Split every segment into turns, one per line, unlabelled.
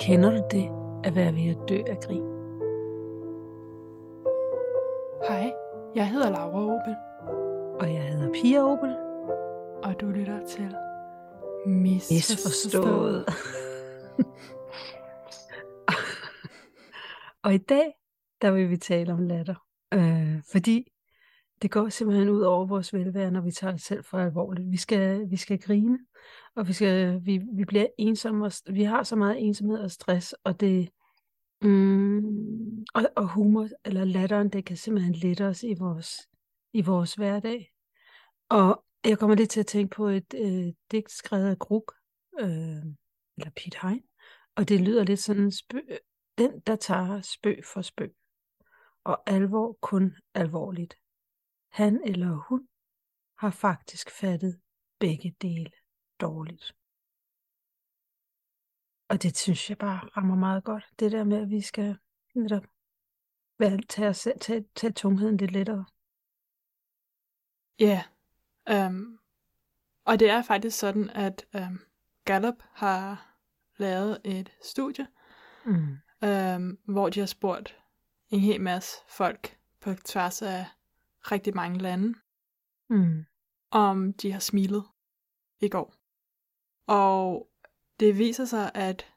Kender du det at være ved at dø af grin?
Hej, jeg hedder Laura Opel,
Og jeg hedder Pia Opel.
og du lytter til Misforstået.
Og i dag, der vil vi tale om latter. Øh, fordi det går simpelthen ud over vores velvære, når vi tager os selv for alvorligt. Vi skal, vi skal grine, og vi, skal, vi, vi bliver ensomme. Og, vi har så meget ensomhed og stress, og det mm, og, og humor, eller latteren, det kan simpelthen lette os i vores, i vores hverdag. Og jeg kommer lidt til at tænke på et øh, digt skrevet af Gruk, øh, eller Pete Hein, og det lyder lidt sådan, spø, den der tager spøg for spøg, og alvor kun alvorligt. Han eller hun har faktisk fattet begge dele dårligt. Og det synes jeg bare rammer meget godt. Det der med, at vi skal netop være, tage, os tage, tage tungheden lidt lettere.
Ja, øhm, og det er faktisk sådan, at øhm, Gallup har lavet et studie,
Mm.
øhm, hvor de har spurgt en hel masse folk på tværs af rigtig mange lande,
Mm.
om de har smilet i går. Og det viser sig, at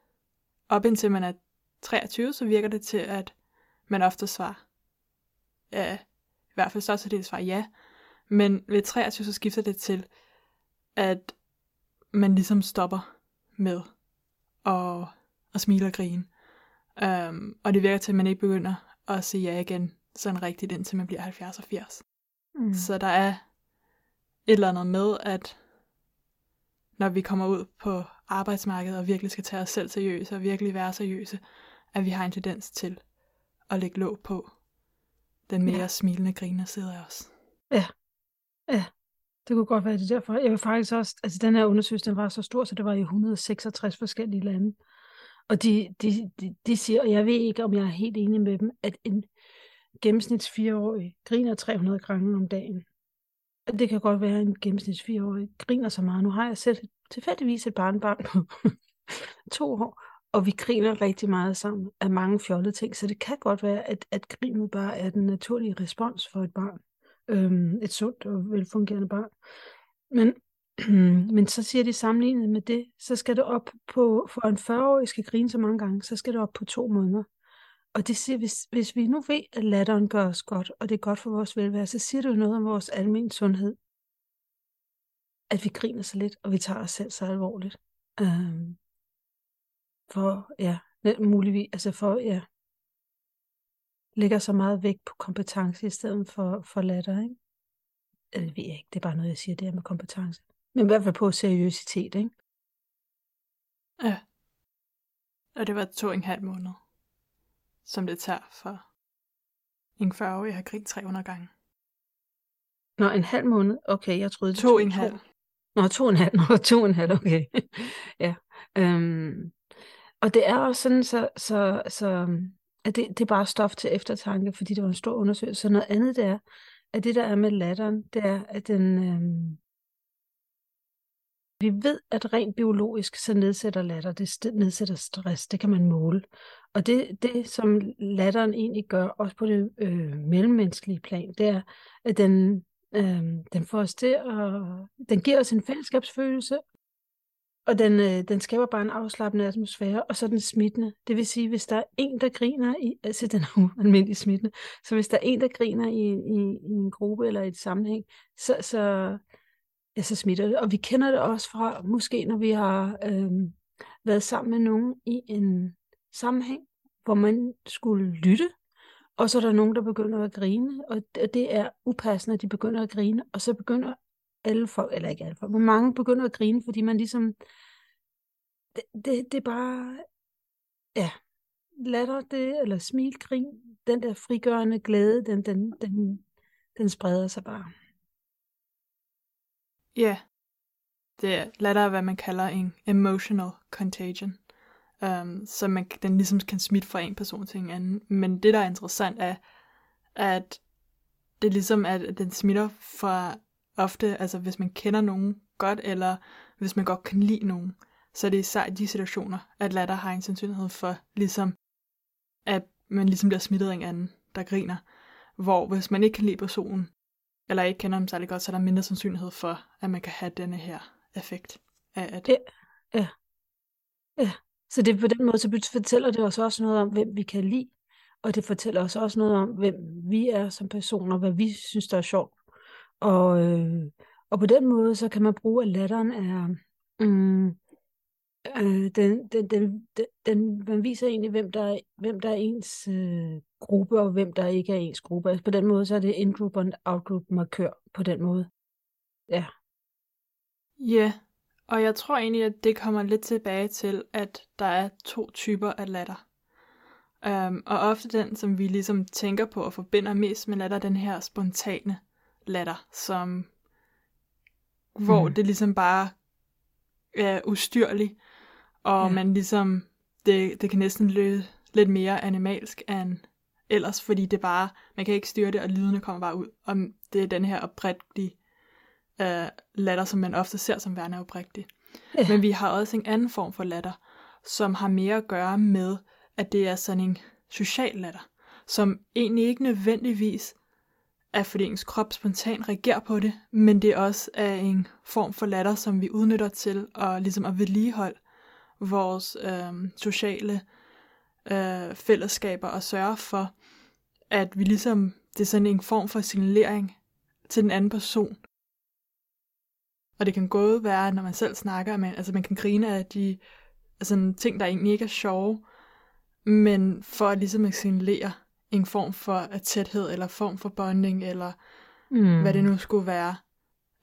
op indtil man er 23, så virker det til, at man ofte svarer, ja, i hvert fald størstedelen svarer ja, men ved 23, så skifter det til, at man ligesom stopper med at, at smile og grine. Um, og det virker til, at man ikke begynder at sige ja igen, sådan rigtigt, indtil man bliver 70 og 80.
Mm.
Så der er et eller andet med, at når vi kommer ud på arbejdsmarkedet og virkelig skal tage os selv seriøse og virkelig være seriøse, at vi har en tendens til at lægge låg på den mere
Ja.
ja. smilende griner side af os.
Det kunne godt være det er derfor. Jeg vil faktisk også, altså den her undersøgelse, den var så stor, så det var i 166 forskellige lande. Og de, de, de, de siger, og jeg ved ikke, om jeg er helt enig med dem, at en gennemsnits fireårig griner 300 gange om dagen. Og Det kan godt være, at en gennemsnits fireårig griner så meget. Nu har jeg selv tilfældigvis et barnbarn på to år, og vi griner rigtig meget sammen af mange fjollede ting, så det kan godt være, at, at grinet bare er den naturlige respons for et barn. Øhm, et sundt og velfungerende barn. Men, men så siger de sammenlignet med det, så skal det op på, for en 40-årig skal grine så mange gange, så skal det op på to måneder. Og det siger, hvis, hvis vi nu ved, at latteren gør os godt, og det er godt for vores velvære, så siger det jo noget om vores almindelige sundhed. At vi griner så lidt, og vi tager os selv så alvorligt. Øhm, for, ja, muligvis, altså for, ja, lægger så meget vægt på kompetence i stedet for, for latter, ikke? Eller det ved jeg ikke, det er bare noget, jeg siger, det her med kompetence. Men i hvert fald på seriøsitet, ikke?
Ja. Og det var to og en halv måned, som det tager for en 40-årig at have grint 300 gange.
Nå, en halv måned? Okay, jeg troede det
To og en halv.
Nå, to en halv. Nå, to en halv, okay. ja. Øhm, og det er også sådan, så, så, så at det, det er bare stof til eftertanke, fordi det var en stor undersøgelse. Så noget andet det er, at det der er med latteren, det er, at den... Øhm, vi ved, at rent biologisk, så nedsætter latter, det nedsætter stress, det kan man måle. Og det, det som latteren egentlig gør, også på det øh, mellemmenneskelige plan, det er, at den, øh, den får os til at, den giver os en fællesskabsfølelse, og den, øh, den skaber bare en afslappende atmosfære, og så er den smittende. Det vil sige, hvis der er en, der griner i, altså den er ualmindelig smittende, så hvis der er en, der griner i, i, i en gruppe eller i et sammenhæng, så, så, ja, så smitter det. Og vi kender det også fra, måske når vi har øh, været sammen med nogen i en sammenhæng, hvor man skulle lytte, og så er der nogen, der begynder at grine, og det, er upassende, at de begynder at grine, og så begynder alle folk, eller ikke alle folk, men mange begynder at grine, fordi man ligesom, det, det, det er bare, ja, latter det, eller smil, grin, den der frigørende glæde, den, den, den, den spreder sig bare.
Ja, det er lettere, hvad man kalder en emotional contagion. Um, så man, den ligesom kan smitte fra en person til en anden. Men det, der er interessant, er, at det ligesom at den smitter fra ofte, altså hvis man kender nogen godt, eller hvis man godt kan lide nogen, så er det især i de situationer, at latter har en sandsynlighed for, ligesom, at man ligesom bliver smittet af en anden, der griner. Hvor hvis man ikke kan lide personen, eller ikke kender dem særlig godt, så er der mindre sandsynlighed for, at man kan have denne her effekt af at...
Ja, ja. ja. Så det på den måde, så fortæller det os også noget om, hvem vi kan lide, og det fortæller os også noget om, hvem vi er som personer, hvad vi synes, der er sjovt. Og, øh, og på den måde, så kan man bruge, at latteren er... Mm, øh, den, den, den, den, man viser egentlig, hvem der er, hvem der er ens øh, gruppe, og hvem der ikke er ens gruppe. Altså på den måde, så er det in-group og out-group markør på den måde. Ja.
Ja, yeah. og jeg tror egentlig, at det kommer lidt tilbage til, at der er to typer af latter. Um, og ofte den, som vi ligesom tænker på og forbinder mest med latter, den her spontane latter, som hvor mm. det ligesom bare er ustyrligt, og ja. man ligesom, det, det kan næsten lyde lidt mere animalsk end ellers, fordi det bare, man kan ikke styre det, og lydene kommer bare ud. Og det er den her oprigtige uh, latter, som man ofte ser som værende oprigtig. Ja. Men vi har også en anden form for latter, som har mere at gøre med, at det er sådan en social latter, som egentlig ikke nødvendigvis er, fordi ens krop spontant reagerer på det, men det er også er en form for latter, som vi udnytter til at, ligesom at vedligeholde vores øh, sociale øh, fællesskaber og sørge for, at vi ligesom, det er sådan en form for signalering til den anden person. Og det kan både være, når man selv snakker, man, altså man kan grine af de altså, ting, der egentlig ikke er sjove, men for at ligesom at signalere en form for tæthed, eller form for bonding, eller mm. hvad det nu skulle være,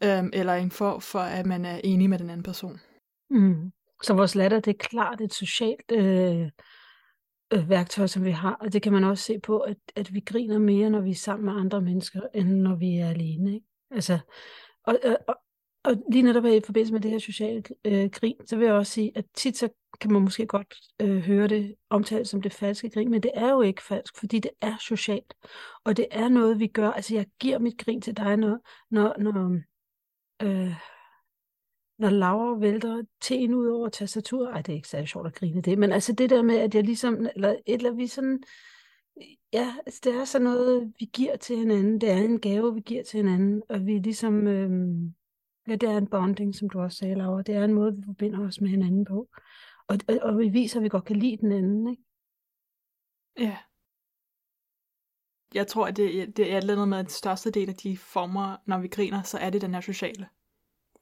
øhm, eller en form for, at man er enig med den anden person.
Mm. Så vores latter, det er klart et socialt øh, øh, værktøj, som vi har, og det kan man også se på, at, at vi griner mere, når vi er sammen med andre mennesker, end når vi er alene. Ikke? Altså, og, og, og lige netop i forbindelse med det her sociale øh, grin, så vil jeg også sige, at tit så kan man måske godt øh, høre det omtalt som det falske grin, men det er jo ikke falsk, fordi det er socialt. Og det er noget, vi gør. Altså, jeg giver mit grin til dig, når, når, når, øh, når Laura vælter teen ud over tastatur. Ej, det er ikke særlig sjovt at grine det, men altså det der med, at jeg ligesom, eller et eller vi sådan, ja, altså det er sådan noget, vi giver til hinanden. Det er en gave, vi giver til hinanden, og vi ligesom, øhm, ja, det er en bonding, som du også sagde, Laura. Det er en måde, vi forbinder os med hinanden på. Og, og, og vi viser, at vi godt kan lide den anden, ikke?
Ja. Jeg tror, at det, det er et eller andet med, at den største del af de former, når vi griner, så er det den her sociale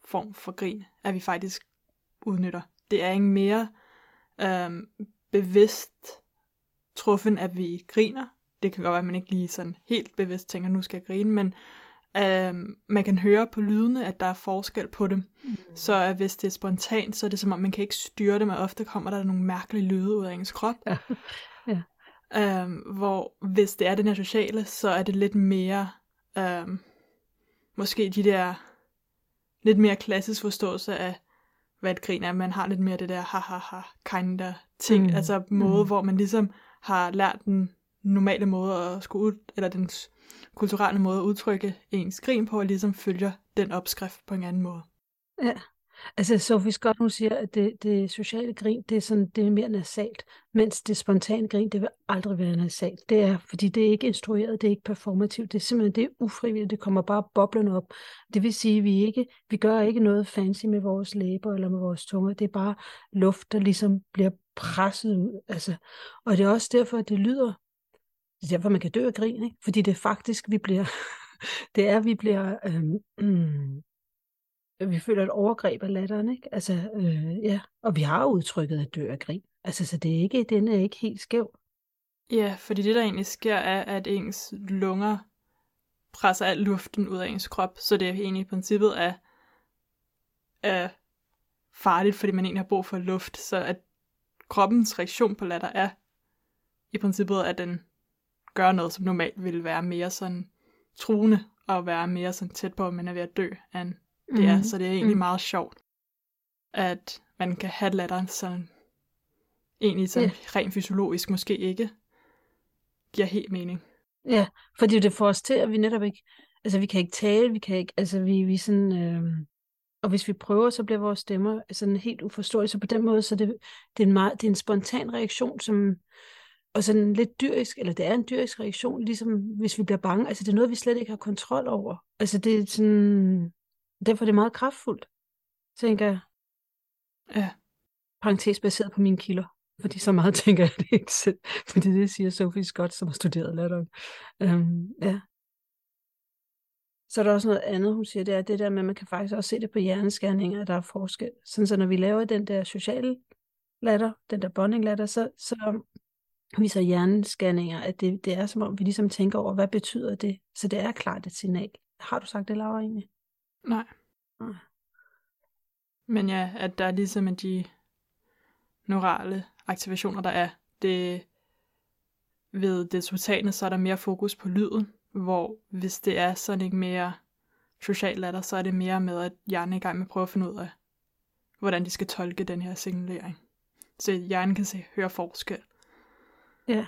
form for grin, at vi faktisk udnytter. Det er ikke mere øhm, bevidst truffen, at vi griner. Det kan godt være, at man ikke lige sådan helt bevidst tænker, nu skal jeg grine, men øhm, man kan høre på lydene, at der er forskel på dem. Mm. Så at hvis det er spontant, så er det som om, man kan ikke styre det, men ofte kommer der nogle mærkelige lyde ud af ens krop. Ja. ja. Øhm, hvor hvis det er den her sociale, så er det lidt mere, øhm, måske de der lidt mere klassisk forståelse af, hvad et grin er. Man har lidt mere det der ha-ha-ha kind of ting. Mm. Altså måde, mm. hvor man ligesom har lært den normale måde at skulle ud, eller den kulturelle måde at udtrykke ens grin på, og ligesom følger den opskrift på en anden måde.
Ja. Altså Sofie Scott, hun siger, at det, det sociale grin, det er, sådan, det er mere nasalt, mens det spontane grin, det vil aldrig være nasalt. Det er, fordi det er ikke instrueret, det er ikke performativt, det er simpelthen det er ufrivilligt, det kommer bare boblende op. Det vil sige, at vi, ikke, vi gør ikke noget fancy med vores læber eller med vores tunge, det er bare luft, der ligesom bliver presset ud. Altså. Og det er også derfor, at det lyder, det er derfor, man kan dø af grin, ikke? fordi det er faktisk, vi bliver, det er, vi bliver, øhm, Øh, vi føler et overgreb af latteren, ikke? Altså, øh, ja. Og vi har udtrykket at dø af grin. Altså, så det er ikke, den er ikke helt skæv.
Ja, fordi det, der egentlig sker, er, at ens lunger presser al luften ud af ens krop, så det er egentlig i princippet er, er farligt, fordi man egentlig har brug for luft, så at kroppens reaktion på latter er i princippet, at den gør noget, som normalt ville være mere sådan truende, og være mere sådan tæt på, at man er ved at dø af en det er. Mm. Så det er egentlig mm. meget sjovt, at man kan have latteren sådan, egentlig sådan yeah. rent fysiologisk måske ikke giver helt mening.
Ja, fordi det får os til, at vi netop ikke, Altså, vi kan ikke tale, vi kan ikke, altså, vi, vi sådan, øh, og hvis vi prøver, så bliver vores stemmer sådan helt uforståelige. Så på den måde, så det, det, er en meget, det er en spontan reaktion, som, og sådan lidt dyrisk, eller det er en dyrisk reaktion, ligesom hvis vi bliver bange. Altså, det er noget, vi slet ikke har kontrol over. Altså, det er sådan, derfor er det meget kraftfuldt, tænker jeg.
Ja.
Parentes baseret på mine kilder. Fordi så meget tænker jeg det ikke selv. Fordi det siger Sophie Scott, som har studeret latteren. Um, ja. Så er der også noget andet, hun siger, det er det der med, at man kan faktisk også se det på hjerneskærninger, at der er forskel. Sådan så når vi laver den der sociale latter, den der bonding latter, så, så viser hjernescanninger, at det, det er som om, vi ligesom tænker over, hvad betyder det? Så det er klart et signal. Har du sagt det, Laura, egentlig?
Nej.
Nej.
Men ja, at der er ligesom de neurale aktivationer, der er. Det, ved det totale, så er der mere fokus på lyden, hvor hvis det er sådan ikke mere social latter, så er det mere med, at hjernen er i gang med at prøve at finde ud af, hvordan de skal tolke den her signalering. Så hjernen kan se, høre forskel.
Ja.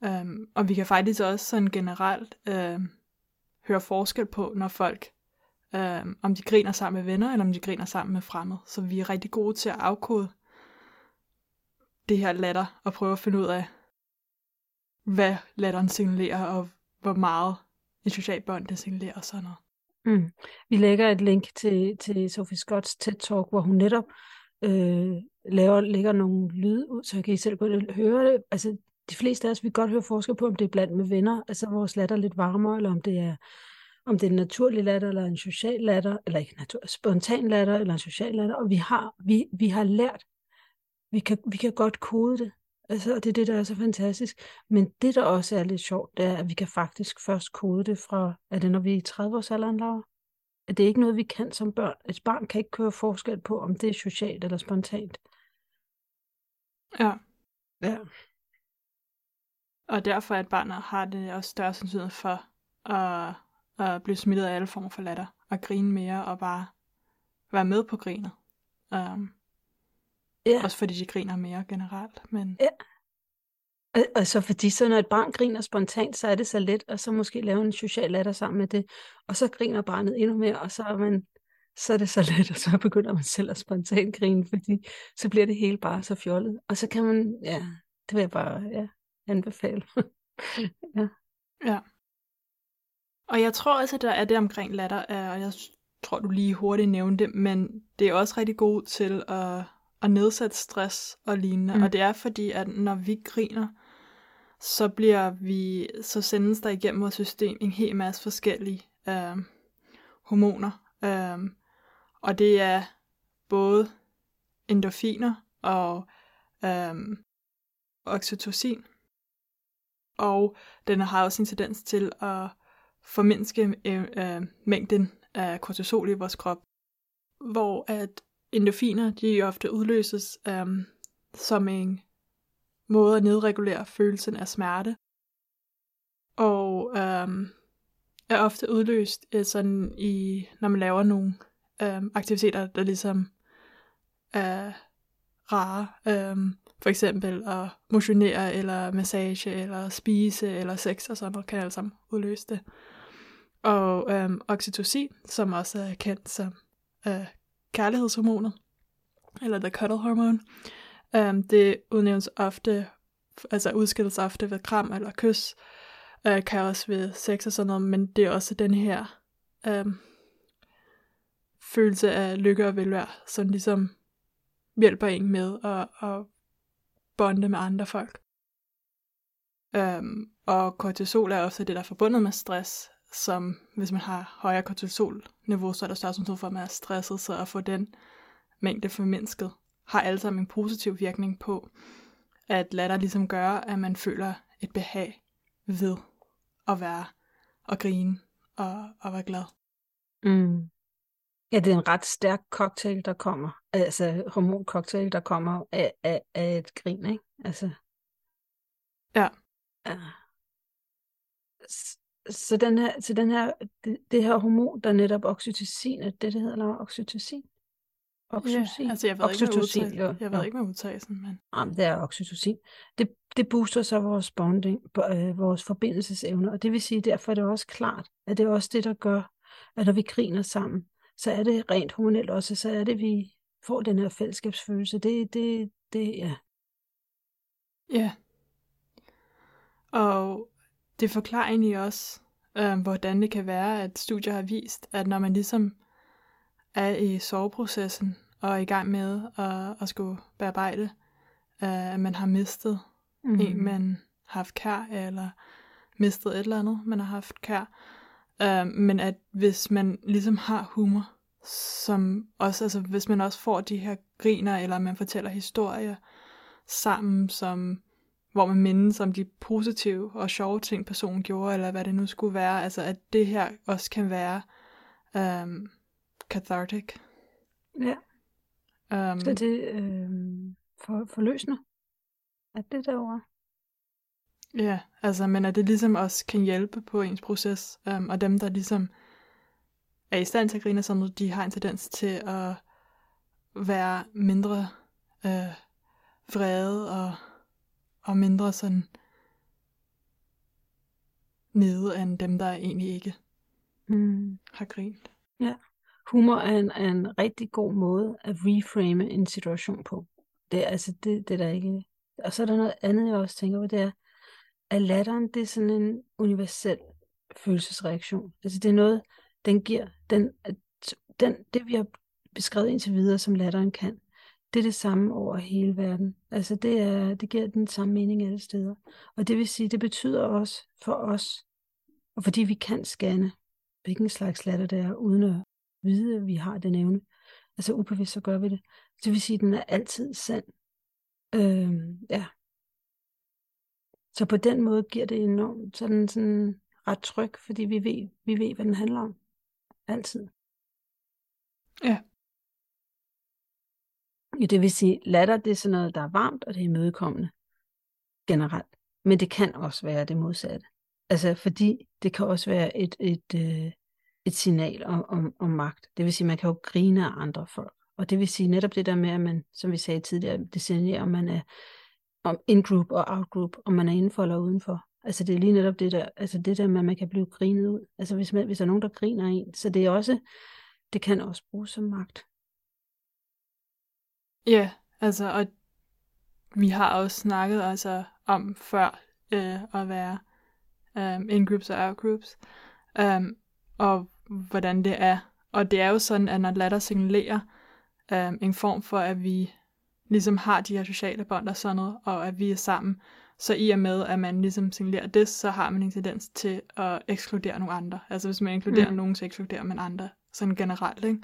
Um, og vi kan faktisk også sådan generelt um, høre forskel på, når folk, øh, om de griner sammen med venner, eller om de griner sammen med fremmede. Så vi er rigtig gode til at afkode det her latter, og prøve at finde ud af, hvad latteren signalerer, og hvor meget et socialt bånd det signalerer og sådan noget.
Mm. Vi lægger et link til, til Sophie Scotts TED-talk, hvor hun netop øh, laver, lægger nogle lyd ud, så kan I selv gå og høre det. Altså, de fleste af os vil godt høre forskel på, om det er blandt med venner, altså vores latter lidt varmere, eller om det er om det er en naturlig latter, eller en social latter, eller ikke natur, spontan latter, eller en social latter, og vi har, vi, vi har lært, vi kan, vi kan godt kode det, altså, og det er det, der er så fantastisk. Men det, der også er lidt sjovt, det er, at vi kan faktisk først kode det fra, er det når vi er i 30 års alderen, Laura? At det er ikke noget, vi kan som børn. Et barn kan ikke køre forskel på, om det er socialt eller spontant.
Ja.
Ja.
Og derfor, at barnet har det også større sandsynlighed for at, at blive smittet af alle former for latter, og grine mere, og bare være med på grinet. Um,
Ja.
Også fordi de griner mere generelt. Men...
Ja. Og, og så fordi så når et barn griner spontant, så er det så let, og så måske lave en social latter sammen med det, og så griner barnet endnu mere, og så er man så er det så let, og så begynder man selv at spontant grine, fordi så bliver det hele bare så fjollet. Og så kan man, ja, det vil jeg bare ja, anbefale. ja.
Ja. Og jeg tror også, at der er det omkring latter, og jeg tror, du lige hurtigt nævnte det, men det er også rigtig god til at at nedsætte stress og lignende. Mm. Og det er fordi, at når vi griner, så bliver vi, så sendes der igennem vores system en hel masse forskellige øh, hormoner. Øh, og det er både endorfiner og øh, oxytocin. Og den har også en tendens til at formindske øh, øh, mængden af kortisol i vores krop. Hvor at endorfiner, de ofte udløses øh, som en måde at nedregulere følelsen af smerte. Og øh, er ofte udløst øh, sådan i, når man laver nogle øh, aktiviteter, der ligesom er rare. øh, for eksempel at motionere, eller massage, eller spise, eller sex og sådan noget, kan alle sammen udløse det. Og øhm, oxytocin, som også er kendt som øh, kærlighedshormonet, eller the cuddle hormone. Øhm, det udnævnes ofte, altså udskilles ofte ved kram eller kys, øh, kan også ved sex og sådan noget, men det er også den her øhm, følelse af lykke og velvære, som ligesom hjælper en med at, at bonde med andre folk. Øhm, og kortisol er også det, der er forbundet med stress, som hvis man har højere kortisolniveau, så er der større sandsynlighed for, at man er stresset, så at få den mængde formindsket, har alle sammen en positiv virkning på, at latter ligesom gør, at man føler et behag ved at være og grine og, og være glad.
Mm. Ja, det er en ret stærk cocktail, der kommer. Altså hormoncocktail, der kommer af, af, af et grin, ikke? Altså.
Ja.
ja så den her, så den her, det, det her hormon, der netop oxytocin, er det, det hedder, oxytocin? Oxytocin.
Ja, altså jeg ved ikke med
Oxytocin, jo.
Jeg ved
Jo.
ikke med udtalelsen, men
Jamen, det er oxytocin. Det, det booster så vores bonding, bo- øh, vores forbindelsesevne, og det vil sige, derfor er det også klart, at det er også det, der gør, at når vi griner sammen, så er det rent hormonelt også, så er det, vi får den her fællesskabsfølelse. Det, det, det, ja.
Ja. Og det forklarer egentlig også, øh, hvordan det kan være, at studier har vist, at når man ligesom er i soveprocessen og er i gang med at, at skulle bearbejde, øh, at man har mistet mm. en, man har haft kær, eller mistet et eller andet, man har haft kær. Øh, men at hvis man ligesom har humor, som også, altså hvis man også får de her griner, eller man fortæller historier sammen, som hvor man mindes om de positive og sjove ting, personen gjorde, eller hvad det nu skulle være. Altså, at det her også kan være um, cathartic.
Ja,
Um,
så det øh, for, forløsende. Er det derovre?
Ja, altså, men at det ligesom også kan hjælpe på ens proces. Um, og dem, der ligesom er i stand til at grine sådan noget, de har en tendens til at være mindre øh, vrede og, og mindre sådan nede end dem, der egentlig ikke
Mm.
har grint.
Humor er en, er en rigtig god måde at reframe en situation på. Det er altså det, det er der ikke. Og så er der noget andet, jeg også tænker på, det er, at latteren, det er sådan en universel følelsesreaktion. Altså det er noget, den giver, den, at- den, det vi har beskrevet indtil videre, som latteren kan, det er det samme over hele verden. Altså det, er, det giver den samme mening alle steder. Og det vil sige, det betyder også for os, og fordi vi kan scanne, hvilken slags latter det er, uden at vide, at vi har den evne. Altså ubevidst, så gør vi det. Det vil sige, at den er altid sand. Øhm, ja. Så på den måde giver det enormt sådan, sådan ret tryg, fordi vi ved, vi ved, hvad den handler om. Altid.
Ja.
Ja, det vil sige, latter, det er sådan noget, der er varmt, og det er imødekommende. Generelt. Men det kan også være det modsatte. Altså, fordi det kan også være et, et, øh, et signal om, om, om magt. Det vil sige, man kan jo grine af andre folk. Og det vil sige netop det der med, at man, som vi sagde tidligere, det signerer, om man er om in-group og out-group, om man er indenfor eller udenfor. Altså det er lige netop det der, altså det der med, at man kan blive grinet ud. Altså hvis, man, hvis der er nogen, der griner en. Så det er også, det kan også bruges som magt.
Ja, altså, og vi har også snakket altså om før øh, at være um, in-groups og out-groups, um, og hvordan det er. Og det er jo sådan, at når latter signalerer um, en form for, at vi ligesom har de her sociale bånd og sådan noget, og at vi er sammen, så i og med, at man ligesom signalerer det, så har man en tendens til at ekskludere nogle andre. Altså hvis man inkluderer
mm.
nogen, så ekskluderer man andre, sådan generelt, ikke?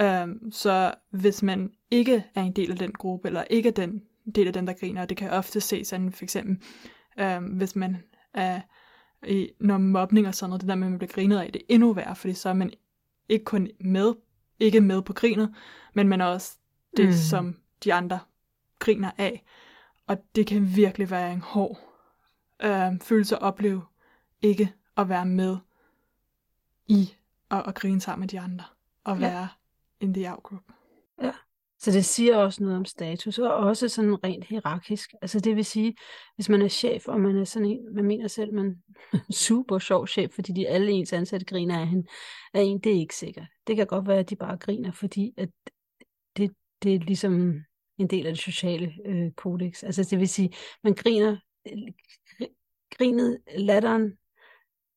Um, så hvis man ikke er en del af den gruppe, eller ikke er den del af den, der griner, og det kan ofte ses sådan, for eksempel, um, hvis man er i, når mobning og sådan noget, det der med, at man bliver grinet af, det er endnu værre, fordi så er man ikke kun med, ikke med på grinet, men man er også det,
Mm.
mm. som de andre griner af. Og det kan virkelig være en hård øh, følelse at opleve, ikke at være med i og, og grine sammen med de andre, og
Ja.
være in the out group.
Så det siger også noget om status, og også sådan rent hierarkisk. Altså det vil sige, hvis man er chef, og man er sådan en, man mener selv, man er super sjov chef, fordi de alle ens ansatte griner af, hende, af en, det er ikke sikkert. Det kan godt være, at de bare griner, fordi at det, det er ligesom en del af det sociale øh, kodex. Altså det vil sige, man griner, grinet, latteren,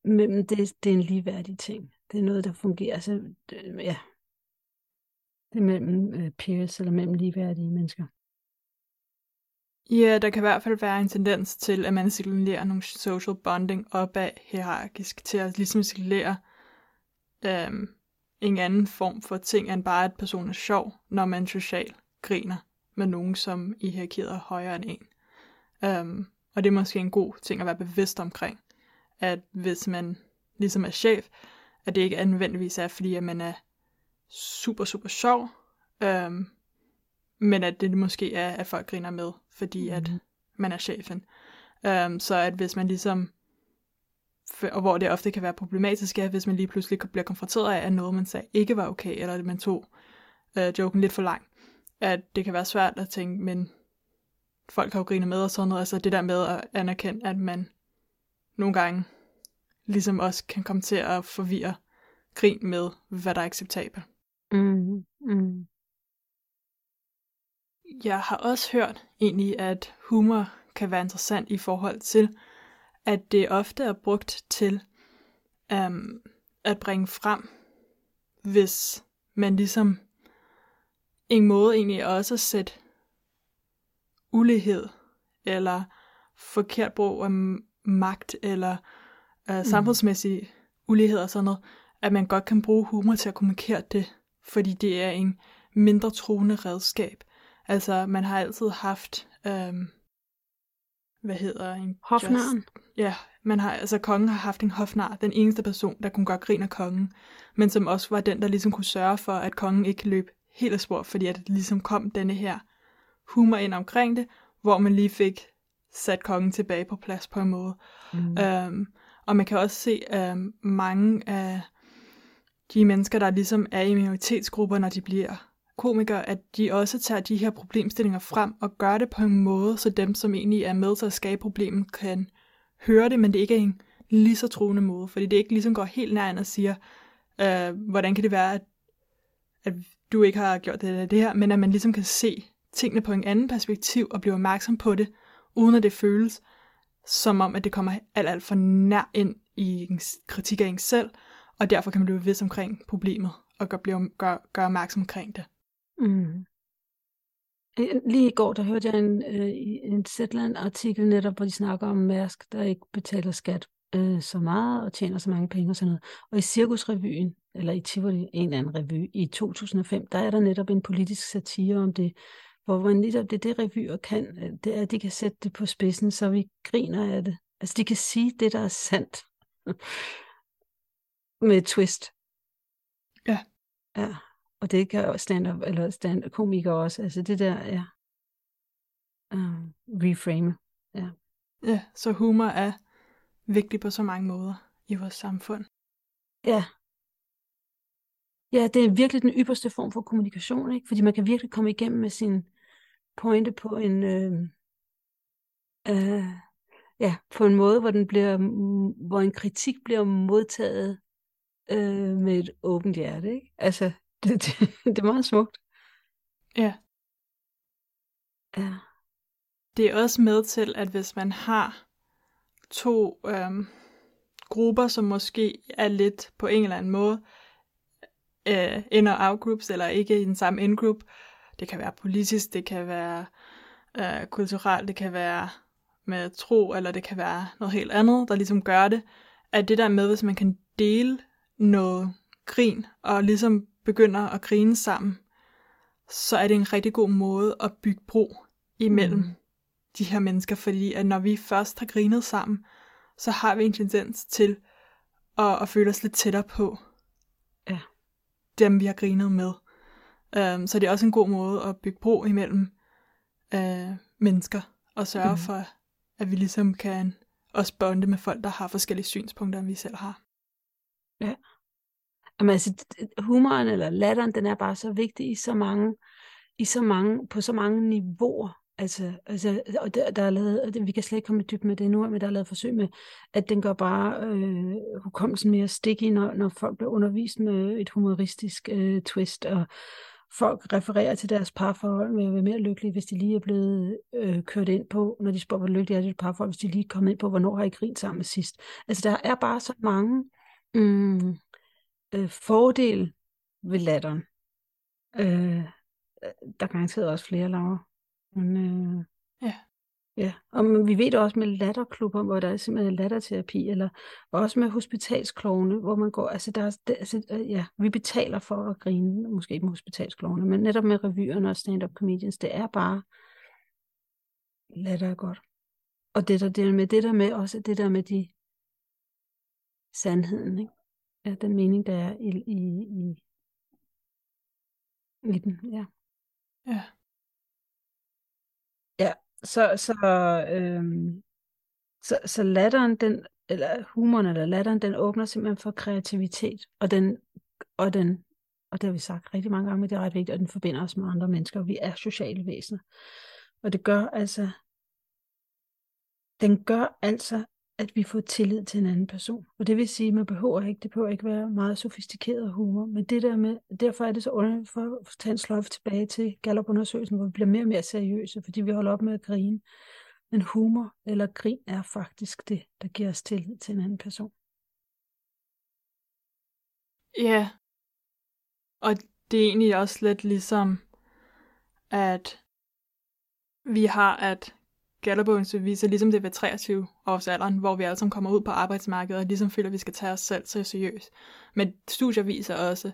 mellem det, det er en ligeværdig ting. Det er noget, der fungerer. Altså, det, ja, mellem øh, peers eller mellem ligeværdige mennesker.
Ja, der kan i hvert fald være en tendens til, at man signalerer nogle social bonding opad hierarkisk, til at ligesom signalere øhm, en anden form for ting, end bare at personen er sjov, når man socialt griner med nogen, som i hierarkiet er højere end en. Øhm, og det er måske en god ting at være bevidst omkring, at hvis man ligesom er chef, at det ikke er er, fordi at man er super, super sjov, øhm, men at det måske er, at folk griner med, fordi at
Mhm.
man er chefen. Um, så at hvis man ligesom, og hvor det ofte kan være problematisk, er, hvis man lige pludselig bliver konfronteret af, at noget, man sagde, ikke var okay, eller at man tog øh, joken lidt for lang. At det kan være svært at tænke, men folk har jo grinet med og sådan noget. Altså det der med at anerkende, at man nogle gange ligesom også kan komme til at forvirre grin med, hvad der er acceptabelt.
Mm, mm.
Jeg har også hørt egentlig, at humor kan være interessant i forhold til, at det ofte er brugt til um, at bringe frem, hvis man ligesom en måde egentlig også at sætte ulighed eller forkert brug af magt eller uh, samfundsmæssig mm. ulighed og sådan noget, at man godt kan bruge humor til at kommunikere det, fordi det er en mindre truende redskab. Altså, man har altid haft, øhm, hvad hedder en...
Hofnaren? Just,
ja, man har, altså kongen har haft en hofnar, den eneste person, der kunne gøre grin af kongen, men som også var den, der ligesom kunne sørge for, at kongen ikke løb helt af spor, fordi at det ligesom kom denne her humor ind omkring det, hvor man lige fik sat kongen tilbage på plads på en måde. Mm. Øhm, og man kan også se øhm, mange af de mennesker, der ligesom er i minoritetsgrupper, når de bliver komikere, at de også tager de her problemstillinger frem og gør det på en måde, så dem, som egentlig er med til at skabe problemet, kan høre det, men det ikke er en lige så truende måde, fordi det ikke ligesom går helt nær og siger, øh, hvordan kan det være, at, at du ikke har gjort det eller det her, men at man ligesom kan se tingene på en anden perspektiv og blive opmærksom på det, uden at det føles som om, at det kommer alt, alt for nær ind i en kritik af en selv, og derfor kan man blive bevidst omkring problemet og gøre, blive, gør, gør opmærksom omkring det.
Mm. Øh, lige i går, der hørte jeg en, øh, en Zetland-artikel netop, hvor de snakker om Mærsk, der ikke betaler skat øh, så meget og tjener så mange penge og sådan noget. Og i Cirkusrevyen, eller i Tivoli, en eller anden revy, i 2005, der er der netop en politisk satire om det, hvor man netop det, det revyer kan, øh, det er, at de kan sætte det på spidsen, så vi griner af det. Altså, de kan sige det, der er sandt. Med et twist.
Ja.
Ja. Og det kan stand-up, eller stand komikere også. Altså det der, ja. Uh, reframe. Ja.
ja, så humor er vigtig på så mange måder i vores samfund.
Ja. Ja, det er virkelig den ypperste form for kommunikation, ikke? Fordi man kan virkelig komme igennem med sin pointe på en, øh, øh, ja, på en måde, hvor den bliver, hvor en kritik bliver modtaget øh, med et åbent hjerte, ikke? Altså, det, det, det er meget smukt.
Ja.
Ja.
Det er også med til, at hvis man har to øhm, grupper, som måske er lidt på en eller anden måde øh, ind- og out-groups, eller ikke i den samme in-group, det kan være politisk, det kan være øh, kulturelt, det kan være med tro, eller det kan være noget helt andet, der ligesom gør det, at det der med, hvis man kan dele noget grin, og ligesom begynder at grine sammen, så er det en rigtig god måde at bygge bro imellem mm. de her mennesker, fordi at når vi først har grinet sammen, så har vi en tendens til at, at føle os lidt tættere på
ja.
dem, vi har grinet med. Um, så det er også en god måde at bygge bro imellem uh, mennesker, og sørge mm. for, at vi ligesom kan også bonde med folk, der har forskellige synspunkter, end vi selv har.
Ja. Jamen, altså, humoren eller latteren, den er bare så vigtig i så mange, i så mange, på så mange niveauer. Altså, altså og der, der er lavet, og det, vi kan slet ikke komme dybt med det nu, men der er lavet forsøg med, at den gør bare øh, hukommelsen mere sticky, når, når folk bliver undervist med et humoristisk øh, twist, og folk refererer til deres parforhold med at være mere lykkelige, hvis de lige er blevet øh, kørt ind på, når de spørger, hvor lykkelige er dit parforhold, hvis de lige er kommet ind på, hvornår har I grint sammen sidst. Altså, der er bare så mange mm, øh, fordel ved latteren. Øh, der er garanteret også flere, Laura. Men, øh,
ja.
Ja, og vi ved det også med latterklubber, hvor der er simpelthen latterterapi, eller også med hospitalsklovne, hvor man går, altså, der er, det, altså øh, ja, vi betaler for at grine, måske ikke med hospitalsklovne, men netop med revyerne og stand-up comedians, det er bare latter er godt. Og det der, det med det der med, også det der med de sandheden, ikke? ja, den mening, der er i, i, i, i den. Ja.
Ja.
Ja, så, så, øhm, så, så latteren, den, eller humoren eller latteren, den åbner simpelthen for kreativitet, og den, og den og det har vi sagt rigtig mange gange, men det er ret vigtigt, at den forbinder os med andre mennesker. Vi er sociale væsener. Og det gør altså, den gør altså, at vi får tillid til en anden person. Og det vil sige, at man behøver ikke, det behøver ikke være meget sofistikeret humor, men det der med, derfor er det så underligt for at tage en sløjfe tilbage til Gallup-undersøgelsen, hvor vi bliver mere og mere seriøse, fordi vi holder op med at grine. Men humor eller grin er faktisk det, der giver os tillid til en anden person.
Ja, og det er egentlig også lidt ligesom, at vi har, at Gallup viser, ligesom det er ved 23 års alderen, hvor vi alle sammen kommer ud på arbejdsmarkedet og ligesom føler, at vi skal tage os selv så seriøst. Men studier viser også,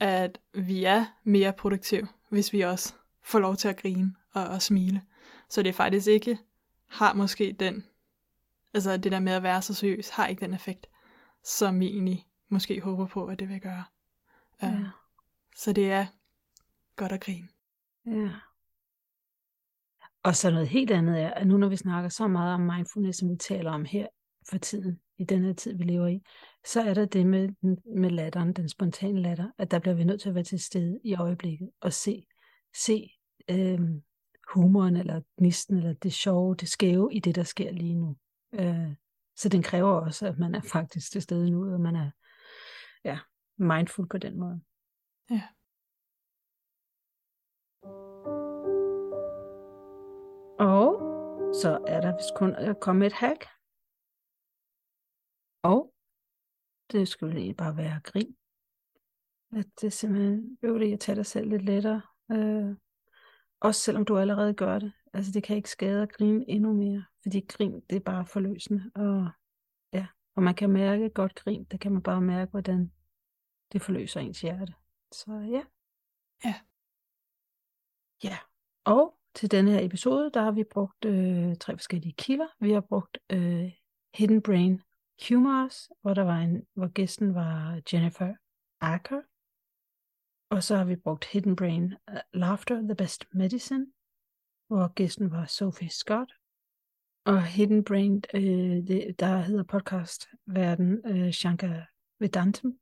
at vi er mere produktive, hvis vi også får lov til at grine og, og smile. Så det faktisk ikke har måske den, altså det der med at være så seriøs, har ikke den effekt, som vi egentlig måske håber på, at det vil gøre. Ja. Så det er godt at grine.
Ja. Og så noget helt andet er, at nu når vi snakker så meget om mindfulness, som vi taler om her for tiden, i den her tid, vi lever i, så er der det med, med latteren, den spontane latter, at der bliver vi nødt til at være til stede i øjeblikket og se, se øh, humoren, eller gnisten, eller det sjove, det skæve i det, der sker lige nu. Øh, så den kræver også, at man er faktisk til stede nu, og man er ja, mindful på den måde.
Ja.
Og så er der vist kun at komme et hack. Og det skulle lige bare være grin. At det simpelthen øver at tage dig selv lidt lettere. Øh, også selvom du allerede gør det. Altså det kan ikke skade at grine endnu mere. Fordi grin, det er bare forløsende. Og ja, og man kan mærke godt grin. Det kan man bare mærke, hvordan det forløser ens hjerte. Så ja.
Ja.
Ja. Og til denne her episode, der har vi brugt øh, tre forskellige kilder. Vi har brugt øh, Hidden Brain Humors, hvor, der var en, hvor gæsten var Jennifer Acker. Og så har vi brugt Hidden Brain uh, Laughter, The Best Medicine, hvor gæsten var Sophie Scott. Og Hidden Brain, øh, det, der hedder podcast verden øh, Shankar Vedantam,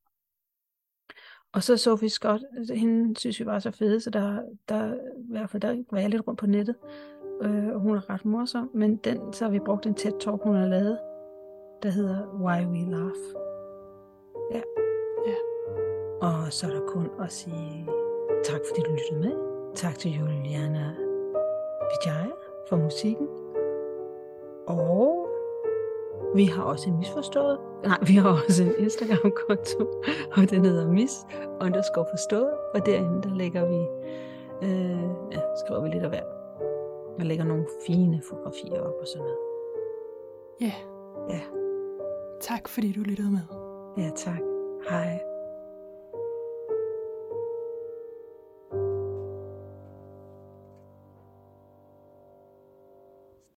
og så Sophie Scott, altså, hende synes vi var så fede, så der, der, i hvert fald der var jeg lidt rundt på nettet, øh, og hun er ret morsom, men den, så har vi brugt en tæt talk hun har lavet, der hedder Why We Laugh. Ja.
ja.
Og så er der kun at sige tak, fordi du lyttede med. Tak til Juliana Vijaya for musikken. Og vi har også en misforstået. Nej, vi har også en Instagram-konto, og den hedder mis underscore forstået. Og derinde, der lægger vi, øh, ja, skriver vi lidt af hver. Man lægger nogle fine fotografier op og sådan noget.
Ja.
Ja.
Tak fordi du lyttede med.
Ja, tak. Hej.